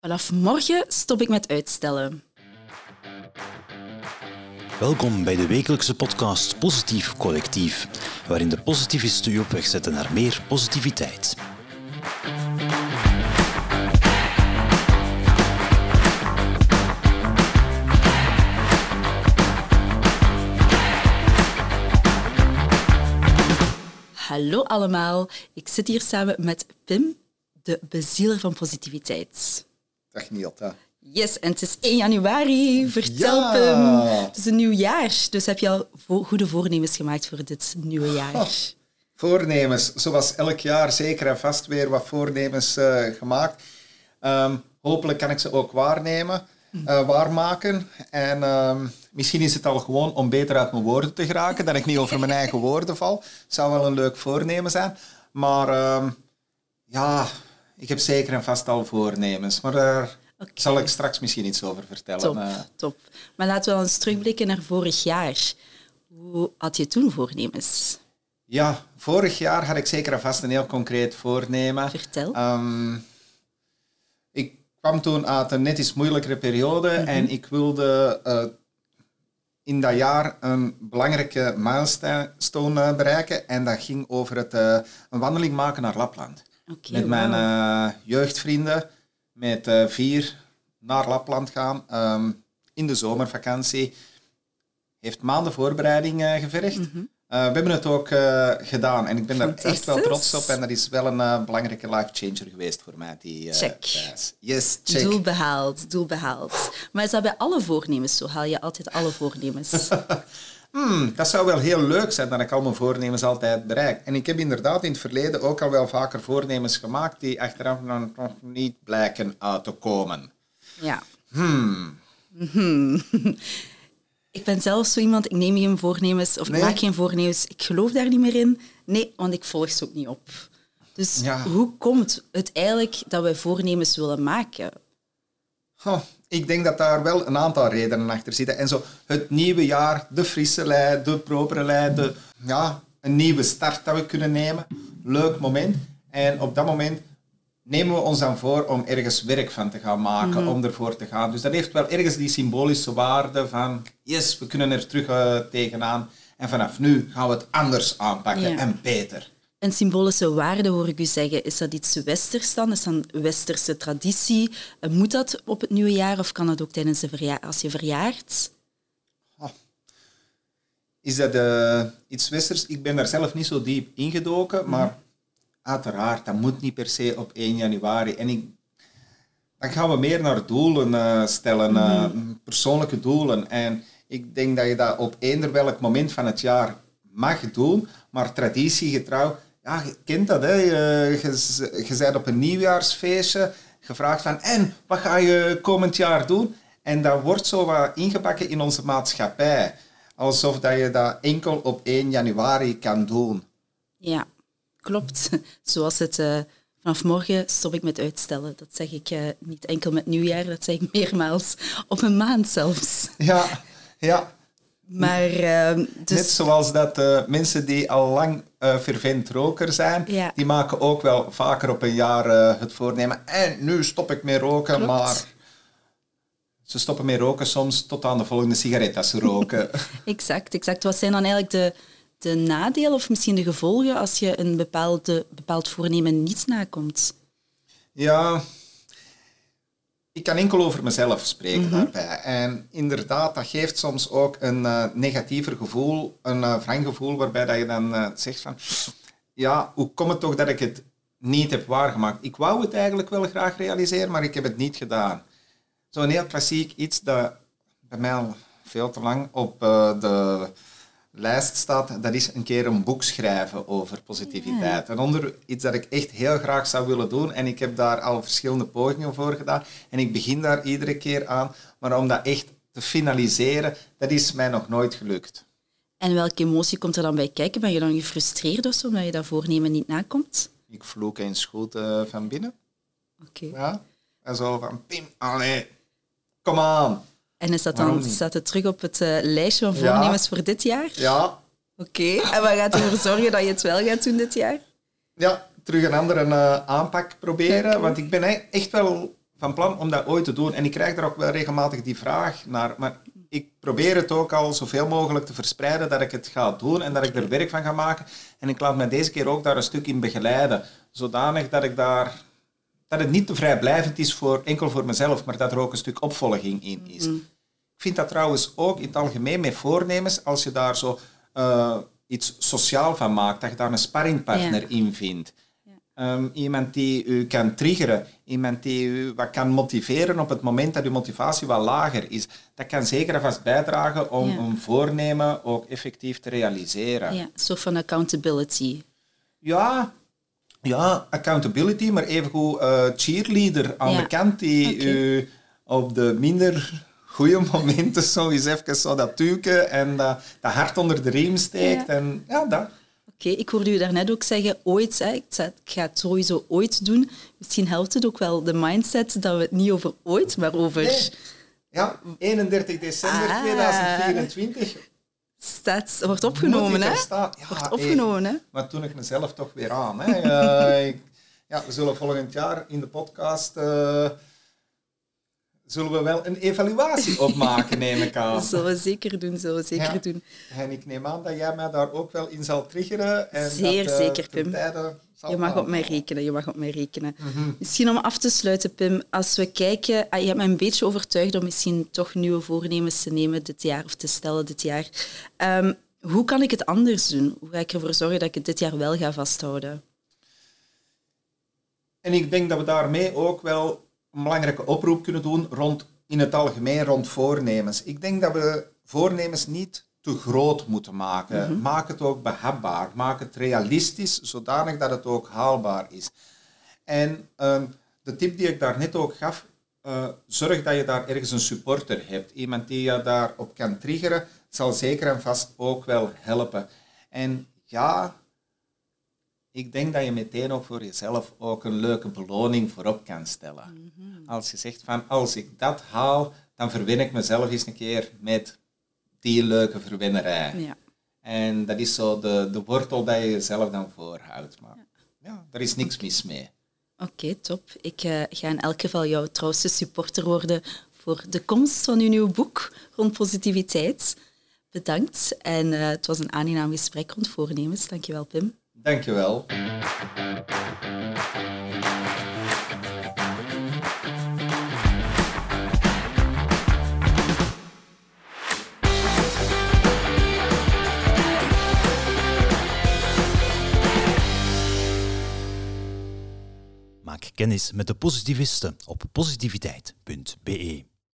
Vanaf morgen stop ik met uitstellen. Welkom bij de wekelijkse podcast Positief Collectief, waarin de positivisten u op weg zetten naar meer positiviteit. Hallo allemaal, ik zit hier samen met Pim, de bezieler van positiviteit. Dag Nielta. Yes, en het is 1 januari. Vertel Ja. Pim. Het is een nieuw jaar, dus heb je al vo- goede voornemens gemaakt voor dit nieuwe jaar? Oh. Voornemens, zoals elk jaar zeker en vast weer wat voornemens eh, gemaakt. Ehm, hopelijk kan ik ze ook waarnemen, eh, waarmaken. En ehm, misschien is het al gewoon om beter uit mijn woorden te geraken, dat ik niet over mijn eigen woorden val. Zou wel een leuk voornemen zijn. Maar ehm, ja, ik heb zeker en vast al voornemens. Maar daar Oké. zal ik straks misschien iets over vertellen. Top, Eh, top. Maar laten we wel eens terugblikken naar vorig jaar. Hoe had je toen voornemens? ja, vorig jaar had ik zeker en vast een heel concreet voornemen. Vertel. Ehm, ik kwam toen uit een net iets moeilijkere periode en ik wilde eh, in dat jaar een belangrijke milestone eh, bereiken. En dat ging over het eh, een wandeling maken naar Lapland. Met mijn wauw. eh, jeugdvrienden, met eh, vier naar Lapland gaan ehm, in de zomervakantie. Heeft maanden voorbereiding eh, gevergd. Eh, we hebben het ook gedaan en ik ben daar echt wel trots op. En dat is wel een belangrijke life changer geweest voor mij, die Check. Yes, check. Doel behaald, doel behaald. Maar is dat bij alle voornemens zo? Haal je altijd alle voornemens? Hmm, dat zou wel heel leuk zijn dat ik al mijn voornemens altijd bereik. En ik heb inderdaad in het verleden ook al wel vaker voornemens gemaakt die achteraf nog niet blijken uit te komen. Ja. Hmm. Mhm. Ik ben zelf zo iemand, ik neem geen voornemens of Nee? ik maak geen voornemens. Ik geloof daar niet meer in. Nee, want ik volg ze ook niet op. Dus Ja. hoe komt het eigenlijk dat wij voornemens willen maken? Oh, ik denk dat daar wel een aantal redenen achter zitten. En zo het nieuwe jaar, de frisse lei, de propere lei, de, ja, een nieuwe start dat we kunnen nemen. Leuk moment. En op dat moment nemen we ons dan voor om ergens werk van te gaan maken, om ervoor te gaan. Dus dat heeft wel ergens die symbolische waarde van, yes, we kunnen er terug eh, tegenaan. En vanaf nu gaan we het anders aanpakken en beter. Een symbolische waarde hoor ik u zeggen. Is dat iets westers dan? Is dat een westerse traditie? Eh, Moet dat op het nieuwe jaar of kan dat ook tijdens de verja- als je verjaart? Is dat eh, iets westers? Ik ben daar zelf niet zo diep ingedoken, maar uiteraard, dat moet niet per se op 1 januari. En ik, dan gaan we meer naar doelen eh, stellen, eh, persoonlijke doelen. En ik denk dat je dat op eender welk moment van het jaar mag doen, maar traditiegetrouw, ja, je kent dat, hè? Je, je, je bent op een nieuwjaarsfeestje gevraagd van, en, wat ga je komend jaar doen? En dat wordt zo wat ingebakken in onze maatschappij. Alsof dat je dat enkel op 1 januari kan doen. Ja, klopt. Zoals het eh, vanaf morgen stop ik met uitstellen. Dat zeg ik eh, niet enkel met nieuwjaar, dat zeg ik meermaals op een maand zelfs. Ja, ja. Maar eh, dus Net zoals dat eh, mensen die al lang eh fervent roker zijn, Ja. die maken ook wel vaker op een jaar eh, het voornemen. En nu stop ik met roken, Klopt. maar ze stoppen met roken soms tot aan de volgende sigaret als ze roken. exact, exact. Wat zijn dan eigenlijk de, de nadelen of misschien de gevolgen als je een bepaalde, bepaald voornemen niet nakomt? Ja, ik kan enkel over mezelf spreken daarbij. En inderdaad, dat geeft soms ook een eh, negatiever gevoel, een uh, wrang gevoel, waarbij dat je dan eh, zegt van... Ja, hoe komt het toch dat ik het niet heb waargemaakt? Ik wou het eigenlijk wel graag realiseren, maar ik heb het niet gedaan. Zo'n heel klassiek iets dat bij mij al veel te lang op de lijst staat, dat is een keer een boek schrijven over positiviteit. En onder iets dat ik echt heel graag zou willen doen, en ik heb daar al verschillende pogingen voor gedaan, en ik begin daar iedere keer aan, maar om dat echt te finaliseren, dat is mij nog nooit gelukt. En welke emotie komt er dan bij kijken? Ben je dan gefrustreerd of zo, omdat je dat voornemen niet nakomt? Ik vloek eens goed eh, van binnen. Oké. Ja? En zo van, Pim, allee, kom aan. En is dat dan, staat het terug op het eh, lijstje van Ja. voornemens voor dit jaar? Ja, Oké. En wat gaat ervoor zorgen dat je het wel gaat doen dit jaar? ja terug een andere eh, aanpak proberen. Want ik ben echt wel van plan om dat ooit te doen. En ik krijg er ook wel regelmatig die vraag naar. Maar ik probeer het ook al zoveel mogelijk te verspreiden dat ik het ga doen en dat ik er werk van ga maken. En ik laat me deze keer ook daar een stuk in begeleiden. Zodanig dat ik daar dat het niet te vrijblijvend is voor, enkel voor mezelf, maar dat er ook een stuk opvolging in is. Mm. Ik vind dat trouwens ook in het algemeen met voornemens, als je daar zo uh, iets sociaal van maakt, dat je daar een sparringpartner in vindt. Ehm, iemand die u kan triggeren, iemand die u wat kan motiveren op het moment dat uw motivatie wat lager is. Dat kan zeker en vast bijdragen om een voornemen ook effectief te realiseren. Ja, een soort van accountability. Ja, ja, accountability, maar evengoed uh, cheerleader aan de kant die u op de minder goede momenten zo eens even zo dat tuken en dat, dat hart onder de riem steekt. En ja, dat. Oké, ik hoorde u daarnet ook zeggen, ooit, hè, ik ga het sowieso ooit doen. Misschien helpt het ook wel de mindset dat we het niet over ooit, maar over... Ja, 31 december 2024 ah. Staat, wordt opgenomen, hè? Ja, wordt opgenomen, hè? Maar toen ik mezelf toch weer aan. Hè? uh, ja, we zullen volgend jaar in de podcast... Zullen we wel een evaluatie opmaken, neem ik aan. Dat zullen we zeker doen, zullen we zeker doen. En ik neem aan dat jij mij daar ook wel in zal triggeren. En Zeer dat, zeker, Pim. Je mag op mij rekenen, je mag op mij rekenen. Misschien om af te sluiten, Pim, als we kijken... Ah, je hebt me een beetje overtuigd om misschien toch nieuwe voornemens te nemen dit jaar, of te stellen dit jaar. Um, hoe kan ik het anders doen? Hoe ga ik ervoor zorgen dat ik het dit jaar wel ga vasthouden? En ik denk dat we daarmee ook wel een belangrijke oproep kunnen doen rond, in het algemeen rond voornemens. Ik denk dat we voornemens niet te groot moeten maken. Mhm. Maak het ook behapbaar. Maak het realistisch, zodanig dat het ook haalbaar is. En ehm, de tip die ik daar net ook gaf, uh, zorg dat je daar ergens een supporter hebt. Iemand die je daarop kan triggeren, zal zeker en vast ook wel helpen. En ja, ik denk dat je meteen ook voor jezelf ook een leuke beloning voorop kan stellen. Mhm. Als je zegt van, als ik dat haal, dan verwin ik mezelf eens een keer met die leuke verwinnerij. Ja. En dat is zo de, de wortel dat je jezelf dan voorhoudt. Maar ja, ja daar is niks mis mee. Oké, top. Ik uh, ga in elk geval jouw trouwste supporter worden voor de komst van uw nieuwe boek rond positiviteit. Bedankt. En uh, het was een aangenaam gesprek rond voornemens. Dankjewel, Pim. Dankjewel. Maak kennis met de positivisten op positiviteit.be.